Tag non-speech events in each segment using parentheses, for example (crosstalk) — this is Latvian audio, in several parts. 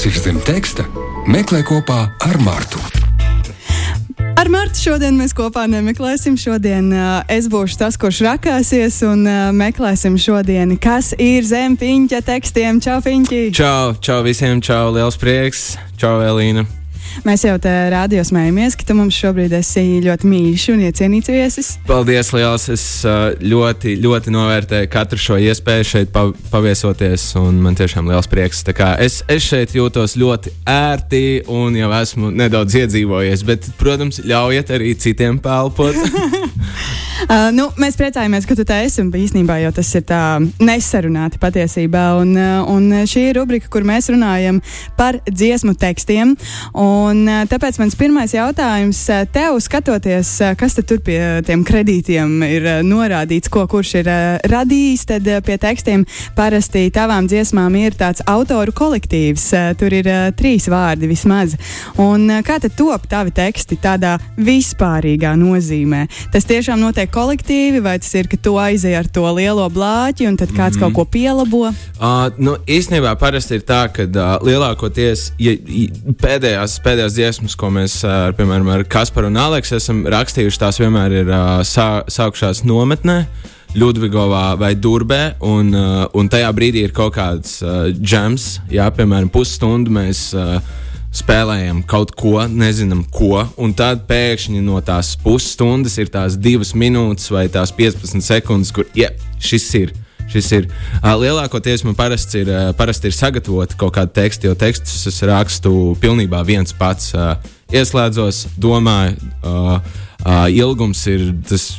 kas ir zem teksta, meklē kopā ar Mārtu. Ar Martu šodien mēs kopā nemeklēsim. Šodien uh, es būšu tas, kurš rakāsies un uh, meklēsim šodien, kas ir zem piņķa tekstiem. Čau, piņķi! Čau, čau visiem, čau, liels prieks! Čau, Elīna! Mēs jau te rādījām, smējamies, ka tu mums šobrīd esi ļoti mīļš un iecienīts viesis. Paldies, liels! Es ļoti, ļoti novērtēju katru šo iespēju šeit paviesoties, un man tiešām liels prieks. Es, es šeit jūtos ļoti ērti un jau esmu nedaudz iedzīvojies, bet, protams, ļaujiet arī citiem pelpot. (laughs) (laughs) Uh, nu, mēs priecājamies, ka tu te esi. Īsnībā jau tas ir tā nesarunāti patiesībā. Un, un šī ir rubrika, kur mēs runājam par dziesmu tekstiem. Un, uh, tāpēc mans pirmais jautājums uh, tev, skatoties, uh, kas tur pie tiem kredītiem ir norādīts, ko kurš ir radījis, tad pie tekstiem parasti tavām dziesmām ir tāds autoru kolektīvs. Tur ir trīs vārdi vismaz. Un, kā tad top tavi teksti tādā vispārīgā nozīmē? Tas tiešām notiek kolektīvi, vai tas ir, ka tu aizej ar to lielo blāķi un tad kāds mm. kaut ko pielabo? Uh, nu, īstenībā parasti ir tā, ka uh, lielākoties ja, pēdējās, pēdējās dziesmas, ko mēs uh, piemēram ar Kasparu un Aleksu esam rakstījuši, tās vienmēr ir uh, sā, sākušās nometnē. Ludvigovā vai Durbē, un, uh, un tajā brīdī ir kaut kāds uh, jams, jā, piemēram, pusstundu mēs uh, spēlējam kaut ko, nezinām ko, un tad pēkšņi no tās pusstundas ir tās divas minūtes vai tās 15 sekundes, kur ja, šis ir. Šis ir uh, lielākoties man parasti ir, uh, parasti ir sagatavot kaut kādu tekstu, jo tekstus es rakstu pilnībā viens pats. Uh, ieslēdzos, domāju. Uh, Uh, ilgums ir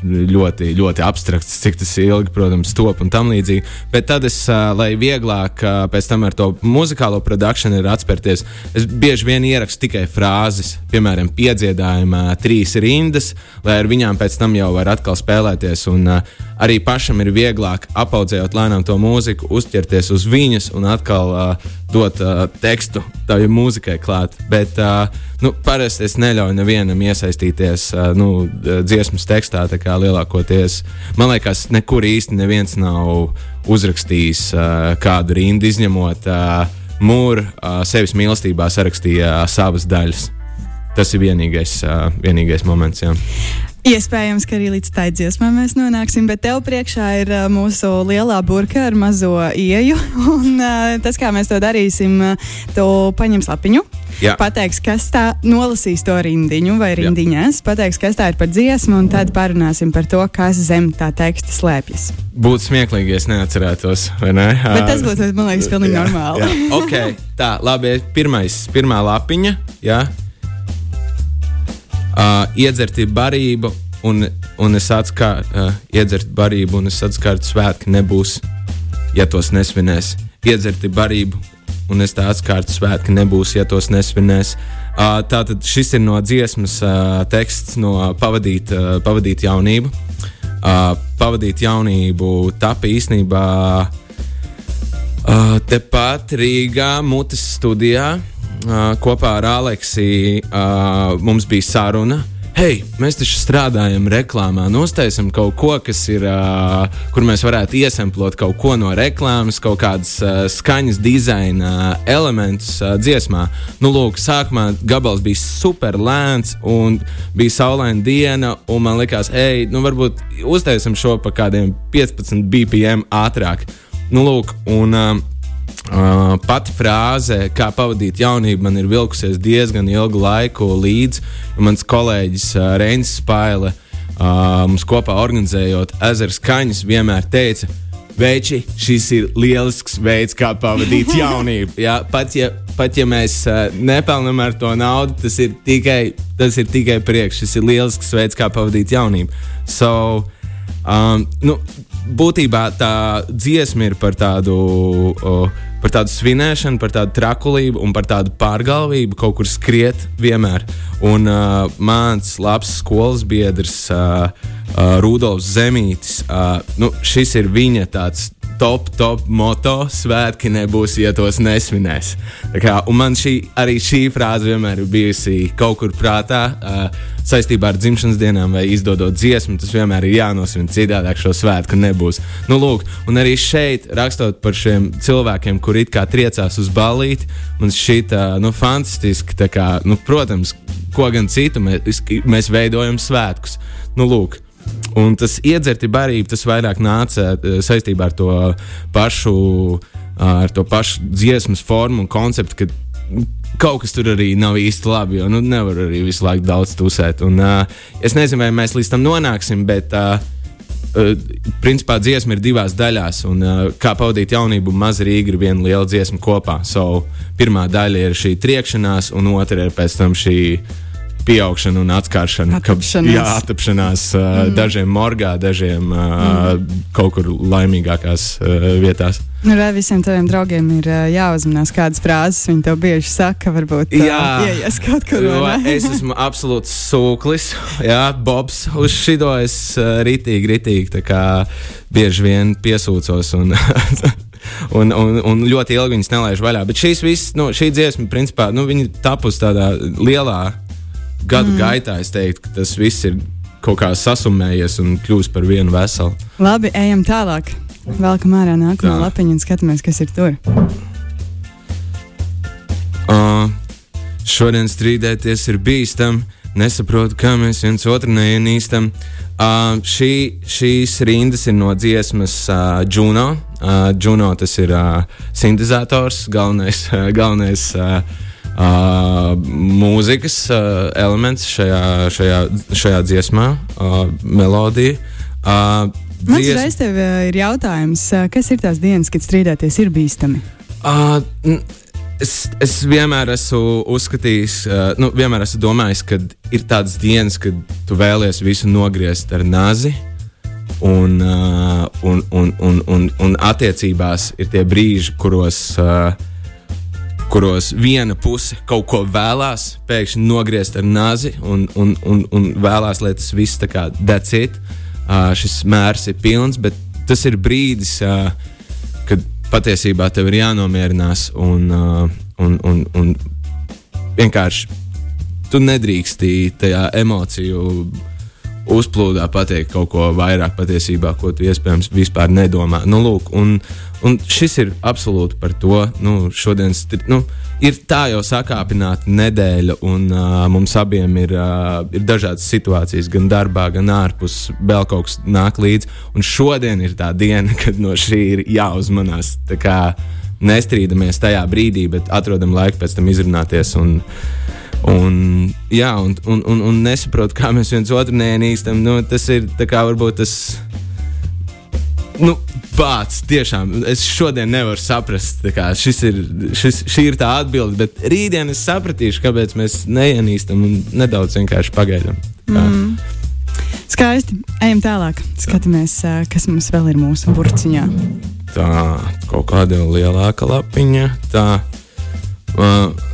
ļoti, ļoti abstrakts, cik tas ilgi, protams, top un tam līdzīgi. Bet tad es, uh, lai vieglāk uh, pēc tam ar to muzikālo produkciju ir atspērties, es bieži vien ierakstu tikai frāzes, piemēram, piedziedājumā trīs rindas, lai ar viņām pēc tam jau var atkal spēlēties. Un, uh, arī pašam ir vieglāk apaudzējot lēnām to mūziku, uzķerties uz viņas un atkal uh, dot uh, tekstu tavai mūzikai klāt. Bet uh, nu, parasti es neļauju nevienam iesaistīties uh, nu, dziesmas tekstā. Lielākoties man liekas, nekur īsti neviens nav uzrakstījis uh, kādu rindu, izņemot uh, mūru, uh, sevis mīlestībā sarakstīja uh, savas daļas. Tas ir vienīgais, uh, vienīgais moments. Jā. Iespējams, ka arī līdz tai dziesmai mēs nonāksim, bet tev priekšā ir uh, mūsu lielā burka ar mazo ieju. (laughs) Un, uh, tas, kā mēs to darīsim, uh, tu paņems lapiņu, Jā. pateiks, kas tā nolasīs to rindiņu vai rindiņas, Jā. pateiks, kas tā ir par dziesmu, un tad parunāsim par to, kas zem tā teksta slēpjas. Būtu smieklīgi, ja es neatcerētos, vai ne? Bet tas būtu, man liekas, pilnīgi jā, normāli. Jā. okay, tā, labi, pirmais, pirmā lapiņa. Jā uh, iedzerti barību, un, un es atskārtu, uh, iedzert barību, un es atskārtu, svētki nebūs, ja tos nesvinēs. Iedzerti barību, un es tā atskārtu, svētki nebūs, ja tos nesvinēs. Uh, tātad šis ir no dziesmas uh, teksts, no pavadīt, uh, pavadīt jaunību. Uh, pavadīt jaunību tapa īstenībā uh, tepat Rīgā, Mutes studijā kopā ar Aleksiju mums bija saruna. Hei, mēs taču strādājam reklāmā, nostaisam kaut ko, kas ir, uh, kur mēs varētu iesemplot kaut ko no reklāmas, kaut kādas uh, skaņas, dizaina uh, elementus uh, dziesmā. Nu, lūk, sākumā gabals bija super lēns, un bija saulaina diena, un man likās, ej, nu varbūt uztaisam šo pa kādiem 15 BPM ātrāk. Nu, lūk, un, uh, Uh, pati frāze, kā pavadīt jaunību, man ir vilkusies diezgan ilgu laiku līdzi. Mans kolēģis uh, Reinis Spaile uh, mums kopā organizējot ezeru skaņas, vienmēr teica, Veči, šis ir lielisks veids, kā pavadīt (laughs) jaunību. Jā, pat, ja, pat ja mēs uh, nepelnām ar to naudu, tas ir tikai, tas ir tikai priekš. Šis ir lielisks veids, kā pavadīt jaunību. So, um, nu, būtībā tā dziesma ir par tādu. Uh, par tādu svinēšanu, par tādu trakulību un par tādu pārgalvību, kaut kur skriet vienmēr. Un uh, mans labs skolas biedrs, uh, uh, Rudolfs Zemītis, uh, nu, šis ir viņa tāds top, top moto svētki nebūs, ja tos nesvinēs. Tā Kā, man šī, arī šī frāze vienmēr ir bijusi kaut kur prātā. Uh, saistībā ar dzimšanas dienām vai izdodot dziesmu, tas vienmēr ir jānosvin. Citādi šo svētku nebūs. Nu, lūk, un arī šeit, rakstot par šiem cilvēkiem, kuri it kā triecās uz balīti, man šķita nu, fantastiski. Kā, nu, protams, ko gan citu mēs, mēs veidojam svētkus. Nu, lūk, Un tas iedzerti barība, tas vairāk nāca uh, saistībā ar to pašu, uh, ar to pašu dziesmas formu un konceptu, ka kaut kas tur arī nav īsti labi, jo nu, nevar arī visu laiku daudz tusēt. Un, uh, es nezinu, vai mēs līdz tam nonāksim, bet uh, Uh, principā dziesma ir divās daļās, un uh, kā pavadīt jaunību, maza Rīga ir viena liela dziesma kopā. So, pirmā daļa ir šī triekšanās, un otra ir pēc tam šī pieaugšana un atskāršana. Atapšanās. Ka, jā, atapšanās mm. dažiem morgā, dažiem mm. kaut kur laimīgākās vietās. Nu, Vai visiem taviem draugiem ir jāuzmanās, kādas frāzes viņi tev bieži saka? Varbūt ieies kaut kur tādu. es esmu absolūts sūklis, jā, Bobs. Uz šito es ritīgi, ritīgi bieži vien piesūcos. Un, (laughs) Un, un, un ļoti ilgi viņas nelaiž vaļā. Bet šīs visas, nu, šī dziesma, principā, nu, tapusi tādā lielā gadu mm. gaitā es teiktu, ka tas viss ir kaut kā sasumējies un kļūst par vienu veselu. Labi, ejam tālāk. Velkam ārā nākamo Tā. lapiņu un skatāmies, kas ir tur. Uh, šodien strīdēties ir bīstami. Nesaprotu, kā mēs viens otru neienīstam. Uh, šī, šīs rindas ir no dziesmas uh, Juno. Uh, Juno tas ir uh, sintēzators, galvenais, uh, galvenais uh, uh, mūzikas uh, elements šajā, šajā, šajā dziesmā, uh, melodija. Uh, dzies... reiz tev ir jautājums, kas ir tās dienas, kad strīdēties ir bīstami? Uh, Es, es vienmēr esmu uzskatījis, uh, nu, vienmēr esmu domājis, ka ir tādas dienas, kad tu vēlies visu nogriezt ar nazi, un, uh, un, un, un, un, un attiecībās ir tie brīži, kuros uh, kuros viena puse kaut ko vēlās, pēkšņi nogriezt ar nazi un, un, un, un vēlās, lai tas viss tā kā decīt. Uh, šis mērs ir pilns, bet tas ir brīdis, uh, kad patiesībā tev ir jānomierinās un, uh, un, un, un vienkārši tu nedrīksti tajā emociju uzplūdā pateikt kaut ko vairāk patiesībā, ko tu iespējams vispār nedomā. Nu, lūk, un, un šis ir absolūti par to. Nu, šodienas, nu, ir tā jau sakāpināta nedēļa, un uh, mums abiem ir, uh, ir dažādas situācijas, gan darbā, gan ārpus. Vēl kaut kas nāk līdzi. Un šodien ir tā diena, kad no šī ir jāuzmanās. Nestrīdamies tajā brīdī, bet atrodam laiku pēc tam izrunāties. Un, Un, jā, un, un, un, un nesaprotu, kā mēs viens otru neienīstam. Nu, tas ir kā, varbūt tas. Nu, Pats tiešām es šodien nevaru saprast, kā šis ir, šis, šī ir tā atbilde, bet rītdien es sapratīšu, kāpēc mēs neienīstam un nedaudz vienkārši pagaidām. Mm. Skaisti. Ejam tālāk. Skatāmies, kas mums vēl ir mūsu burciņā. Tā, kaut kāda lielāka lapiņa. Tā, uh,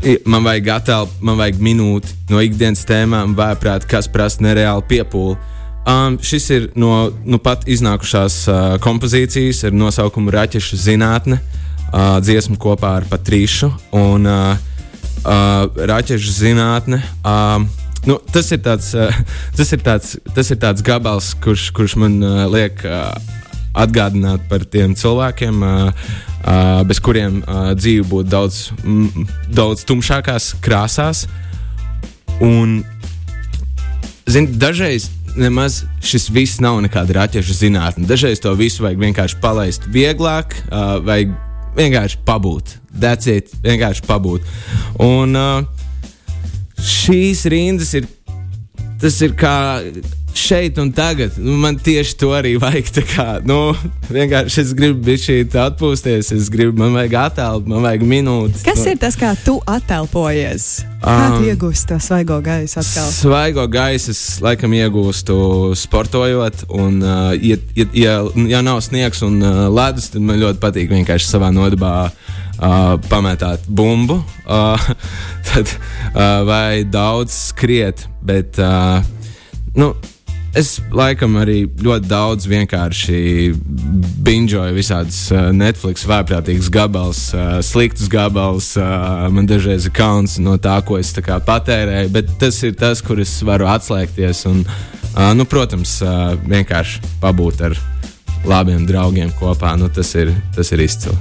Man vajag attēlu, man vajag minūti no ikdienas tēmām, vēprāt, kas prasa nereāli piepūli. Um, šis ir no nu pat iznākušās uh, kompozīcijas ar nosaukumu Raķešu zinātne, uh, dziesmu kopā ar Patrīšu. Un, uh, uh, Raķešu zinātne. Uh, Nu, tas, ir tāds, uh, tas, ir tāds, tas ir tāds gabals, kurš, kurš man uh, liek uh, atgādināt par tiem cilvēkiem, bez kuriem dzīve būtu daudz, daudz tumšākās krāsās. Un, zin, dažreiz nemaz šis viss nav nekāda raķešu zinātne. Dažreiz to visu vajag vienkārši palaist vieglāk, uh, vajag vienkārši pabūt. Decīt, vienkārši pabūt. Un uh, šīs rindas ir. Tas ir kā šeit un tagad. Nu, man tieši to arī vajag. Kā, nu, vienkārši es gribu bišķīt atpūsties, es gribu, man vajag attēlot, man vajag minūtes. Kas nu. ir tas, kā tu attēlpojies? Kā um, tu iegūsti to svaigo gaisu atkal? Svaigo gaisu es laikam iegūstu sportojot, un, uh, ja, ja, ja, ja nav sniegs un uh, ledus, tad man ļoti patīk vienkārši savā nodabā. Uh, pametāt bumbu, uh, (laughs) tad, uh, vai daudz skriet, bet uh, nu, es laikam arī ļoti daudz vienkārši bingoju visādas uh, Netflix vērtīgas gabals, uh, sliktus gabals. Uh, man dažreiz ir kauns no tā, ko es tā patērēju, bet tas ir tas, kur es varu atslēgties un, nu, protams, vienkārši pabūt ar labiem draugiem kopā. Nu, tas, ir, tas ir izcili.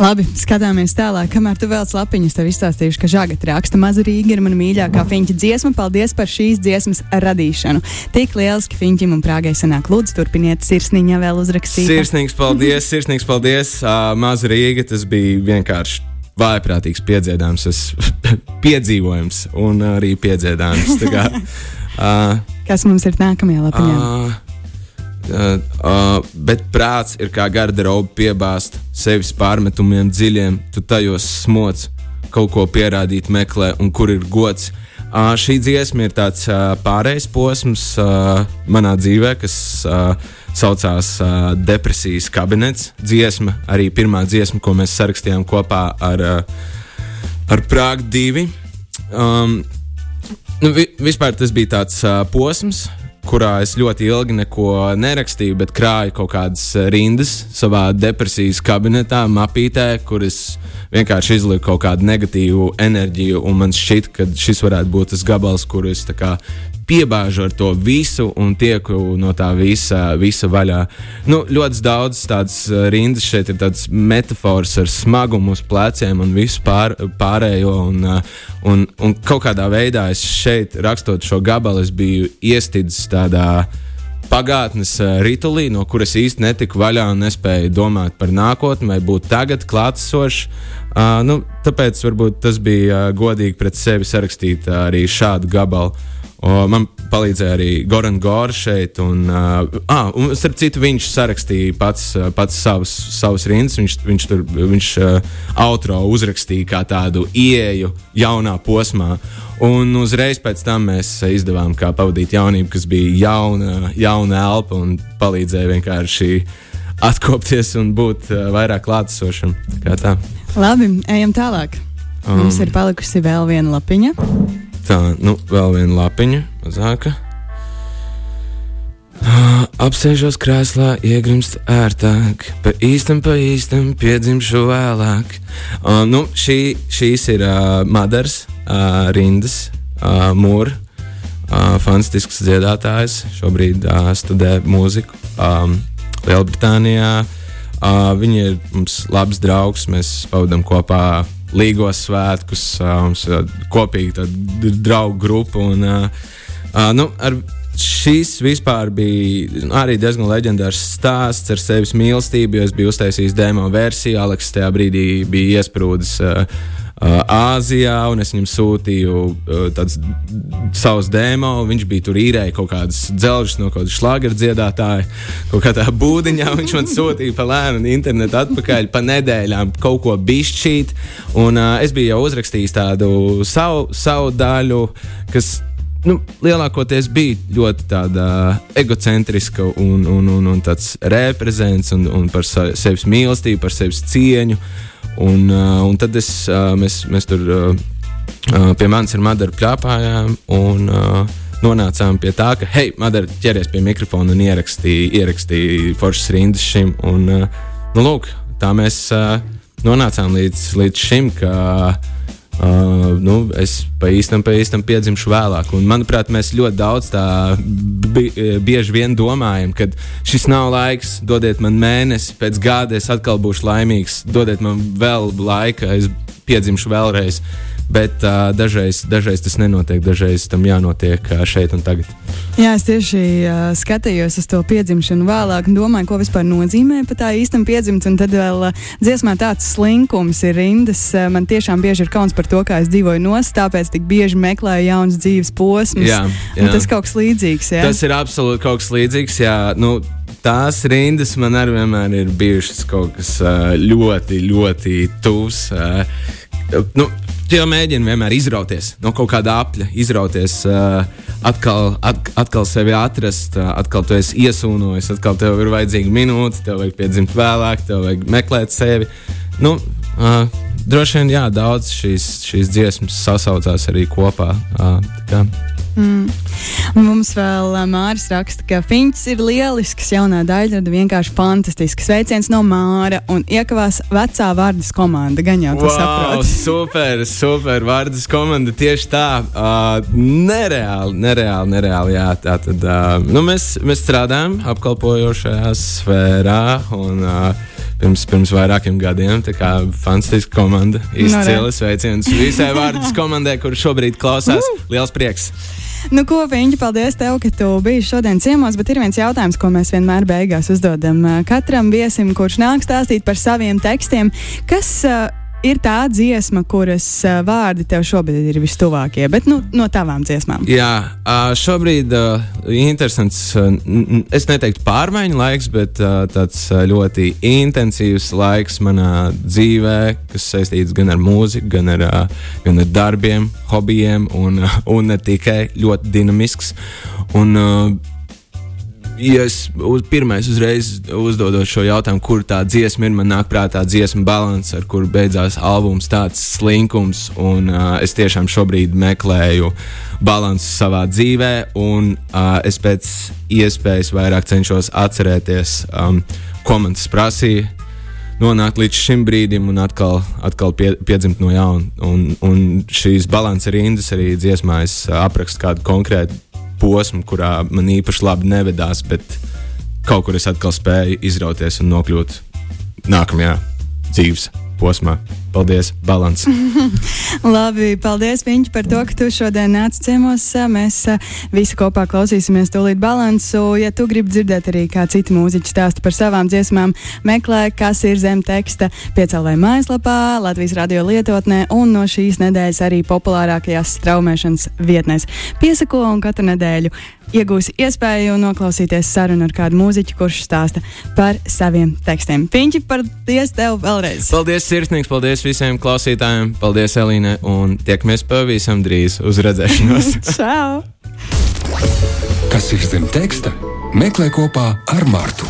Labi, skatāmies tālāk. Kamēr tu vēl slapiņus, tev izstāstīšu, ka žagat raksta maza Rīga ir mana mīļākā fiņķa dziesma. Paldies par šīs dziesmas radīšanu. Tik lieliski fiņķim un prāgai sanāk. Lūdzu, turpiniet sirsniņā vēl uzrakstīt. Sirsnīgs paldies, sirsnīgs paldies. Uh, maza Rīga, tas bija vienkārši vājprātīgs piedziedājums, (laughs) piedzīvojums un arī piedziedājums. Kā, uh, Kas mums ir nākamajā lapiņā? Uh, Uh, uh, bet prāts ir kā garderoba piebāzt sevis pārmetumiem dziļiem, tu tajos smoc, kaut ko pierādīt, meklē, un kur ir gods. Uh, šī dziesma ir tāds uh, pārējais posms uh, manā dzīvē, kas uh, saucās uh, Depresijas kabinets. Dziesma, arī pirmā dziesma, ko mēs sarakstījām kopā ar, uh, ar Prāgu 2. Um, nu, vi, vispār tas bija tāds uh, posms, kurā es ļoti ilgi neko nerakstīju, bet krāju kaut kādas eh, rindas savā depresijas kabinetā, mapītē, kur es vienkārši izliku kaut kādu negatīvu enerģiju. Man šķiet, ka šis varētu būt tas gabals, kur es piebāžu ar to visu un tieku no tā visa, visa vaļā. Nu, ļoti daudz tādas uh, rindas šeit ir tādas metafors ar smagumu uz pleciem un visu pār, pārējo. Un, uh, un, un kaut kādā veidā es šeit, rakstot šo gabalu, biju iestidzis tādā pagātnes uh, ritulī, no kuras īsti netiku vaļā un nespēju domāt par nākotni vai būt tagad klātesošs. Uh, nu, tāpēc varbūt tas bija uh, godīgi pret sevi sarakstīt uh, arī šādu gabalu. O, man palīdzēja arī Goran Gors šeit. Un, uh, ah, un starp citu, viņš sarakstīja pats, pats savus, savus rindas. Viņš, viņš tur viņš, uh, outro uzrakstīja kā tādu ieeju jaunā posmā. Un uzreiz pēc tam mēs izdevām, kā pavadīt jaunību, kas bija jauna, jauna elpa un palīdzēja vienkārši atkopties un būt uh, vairāk klātesošam. Labi, ejam tālāk. Um, Mums ir palikusi vēl viena lapiņa. Tā, nu, vēl viena lapiņa, mazāka. Apsēžos krēslā, iegrimst ērtāk, pa īstam, pa īstam, piedzimšu vēlāk. Uh, nu, šī, šīs ir uh, Madars, uh, Rindas, uh, Mūra. Uh, fantastisks dziedātājs, šobrīd uh, studē mūziku um, Lielbritānijā. Uh, viņa ir mums labs draugs, mēs pavadām kopā līgos svētkus, mums ir kopīga draugu grupa. Un, nu, šis vispār bija arī diezgan leģendārs stāsts ar sevis mīlestību, jo es biju uztaisījis demo versiju. Aleks tajā brīdī bija iesprūdis. Uh, Āzijā, un es viņam sūtīju uh, savus demo. Viņš bija tur īrējis kaut kādas dzelžas no kaut kāda šlāgera dziedātāja, kaut kādā būdiņā. Viņš man sūtīja pa lēnu internetu atpakaļ pa nedēļām kaut ko bišķīt. Un uh, es biju jau uzrakstījis tādu savu, savu daļu, kas nu, lielākoties bija ļoti tāda egocentriska un, un, un, un tāds reprezents un, un par sevis mīlestību, par sevis cieņu. Un, uh, un tad es, uh, mēs, mēs tur uh, pie manis ar Madaru plāpājām. Un, Nonācām pie tā, ka, hei, Madara ķeries pie mikrofona un ierakstīja, ierakstīja foršas rindas šim. Un, nu, lūk, tā mēs nonācām līdz, līdz šim, ka uh, nu, es pa īstam, pa īstam piedzimšu vēlāk. Un, manuprāt, mēs ļoti daudz tā bi bieži vien domājam, ka šis nav laiks, dodiet man mēnesi, pēc gada es atkal būšu laimīgs, dodiet man vēl laika, es piedzimšu vēlreiz. Bet uh, dažreiz, dažreiz tas nenotiek, dažreiz tam jānotiek uh, šeit un tagad. Jā, es tieši uh, skatījos uz to piedzimšanu vēlāk un domāju, ko vispār nozīmē pat tā īstam piedzimt. Un tad vēl uh, dziesmā tāds slinkums ir rindas. Uh, man tiešām bieži ir kauns par to, kā es dzīvoju nost, tāpēc tik bieži meklēju jaunas dzīves posmus. Jā, jā. Tas kaut kas līdzīgs. Jā. Tas ir absolūti kaut kas līdzīgs. Jā. Nu, tās rindas man arī vienmēr ir bijušas kaut kas ļoti, ļoti tuvs. Nu, Tu jau mēģini vienmēr izrauties no kaut kāda apļa, izrauties, uh, atkal, at, atkal sevi atrast, uh, atkal tu esi iesūnojis, atkal tev ir vajadzīga minūte, tev vajag piedzimt vēlāk, tev vajag meklēt sevi. Nu, uh, droši vien, jā, daudz šīs, šīs dziesmas sasaucās arī kopā. Uh, Mm. Mums vēl uh, Māris raksta, ka Finčs ir lielisks, jaunā daļrada vienkārši fantastisks. Sveiciens no Māra un iekavās vecā vārdas komanda. Gan jau tas wow, saprot. (laughs) super, super. Vārdas komanda tieši tā. Uh, nereāli, nereāli, nereāli. Jā, tā tad uh, nu, mēs, mēs strādājam apkalpojošajā sfērā. Un, uh, pirms, pirms vairākiem gadiem. Tā kā fantastiska komanda, izcili sveiciens visai vārdas komandai, kur šobrīd klausās. Uh! Liels prieks! Nu, ko, Viņa, paldies tev, ka tu biji šodien ciemos, bet ir viens jautājums, ko mēs vienmēr beigās uzdodam katram viesim, kurš nāk stāstīt par saviem tekstiem. Kas uh, ir tā dziesma, kuras uh, vārdi tev šobrīd ir vistuvākie, bet nu, no tavām dziesmām? Jā, uh, šobrīd uh, interesants, uh, es neteiktu pārmaiņu laiks, bet uh, tāds uh, ļoti intensīvs laiks manā dzīvē, kas saistīts gan ar mūziku, gan ar, uh, gan ar darbiem, hobijiem un, uh, un ne tikai ļoti dinamisks. Un, uh, ja es uz, pirmais uzreiz uzdodot šo jautājumu, kur tā dziesma ir, man nāk prātā dziesma balans, ar kuru beidzās albums, tāds slinkums. Un, uh, es tiešām šobrīd meklēju balansu savā dzīvē, un uh, es pēc iespējas vairāk cenšos atcerēties, um, ko man tas prasīja. Nonākt līdz šim brīdim un atkal, atkal pie, piedzimt no jauna. Un, un šīs balances rindas arī dziesmā es aprakstu kādu konkrētu posmu, kurā man īpaši labi nevedās, bet kaut kur es atkal spēju izrauties un nokļūt nākamajā dzīves posmā. Paldies, Balans. (laughs) Labi, paldies, Viņš, par to, ka tu šodien nāc ciemos. Mēs visi kopā klausīsimies tūlīt balansu. Ja tu gribi dzirdēt arī kā citi mūziķi stāsta par savām dziesmām, meklē, kas ir zem teksta piecēlē mājaslapā, Latvijas radio lietotnē un no šīs nedēļas arī populārākajās straumēšanas vietnēs. Piesako un katru nedēļu iegūsi iespēju noklausīties sarunu ar kādu mūziķu, kurš stāsta par saviem tekstiem. Piņķi, paldies tev vēlreiz! Paldies, sirsnīgs! Paldies visiem klausītājiem! Paldies, Elīne! Un tiekamies pavisam drīz uz redzēšanos! (laughs) Čau! Kas ir zem teksta? Meklē kopā ar Mārtu.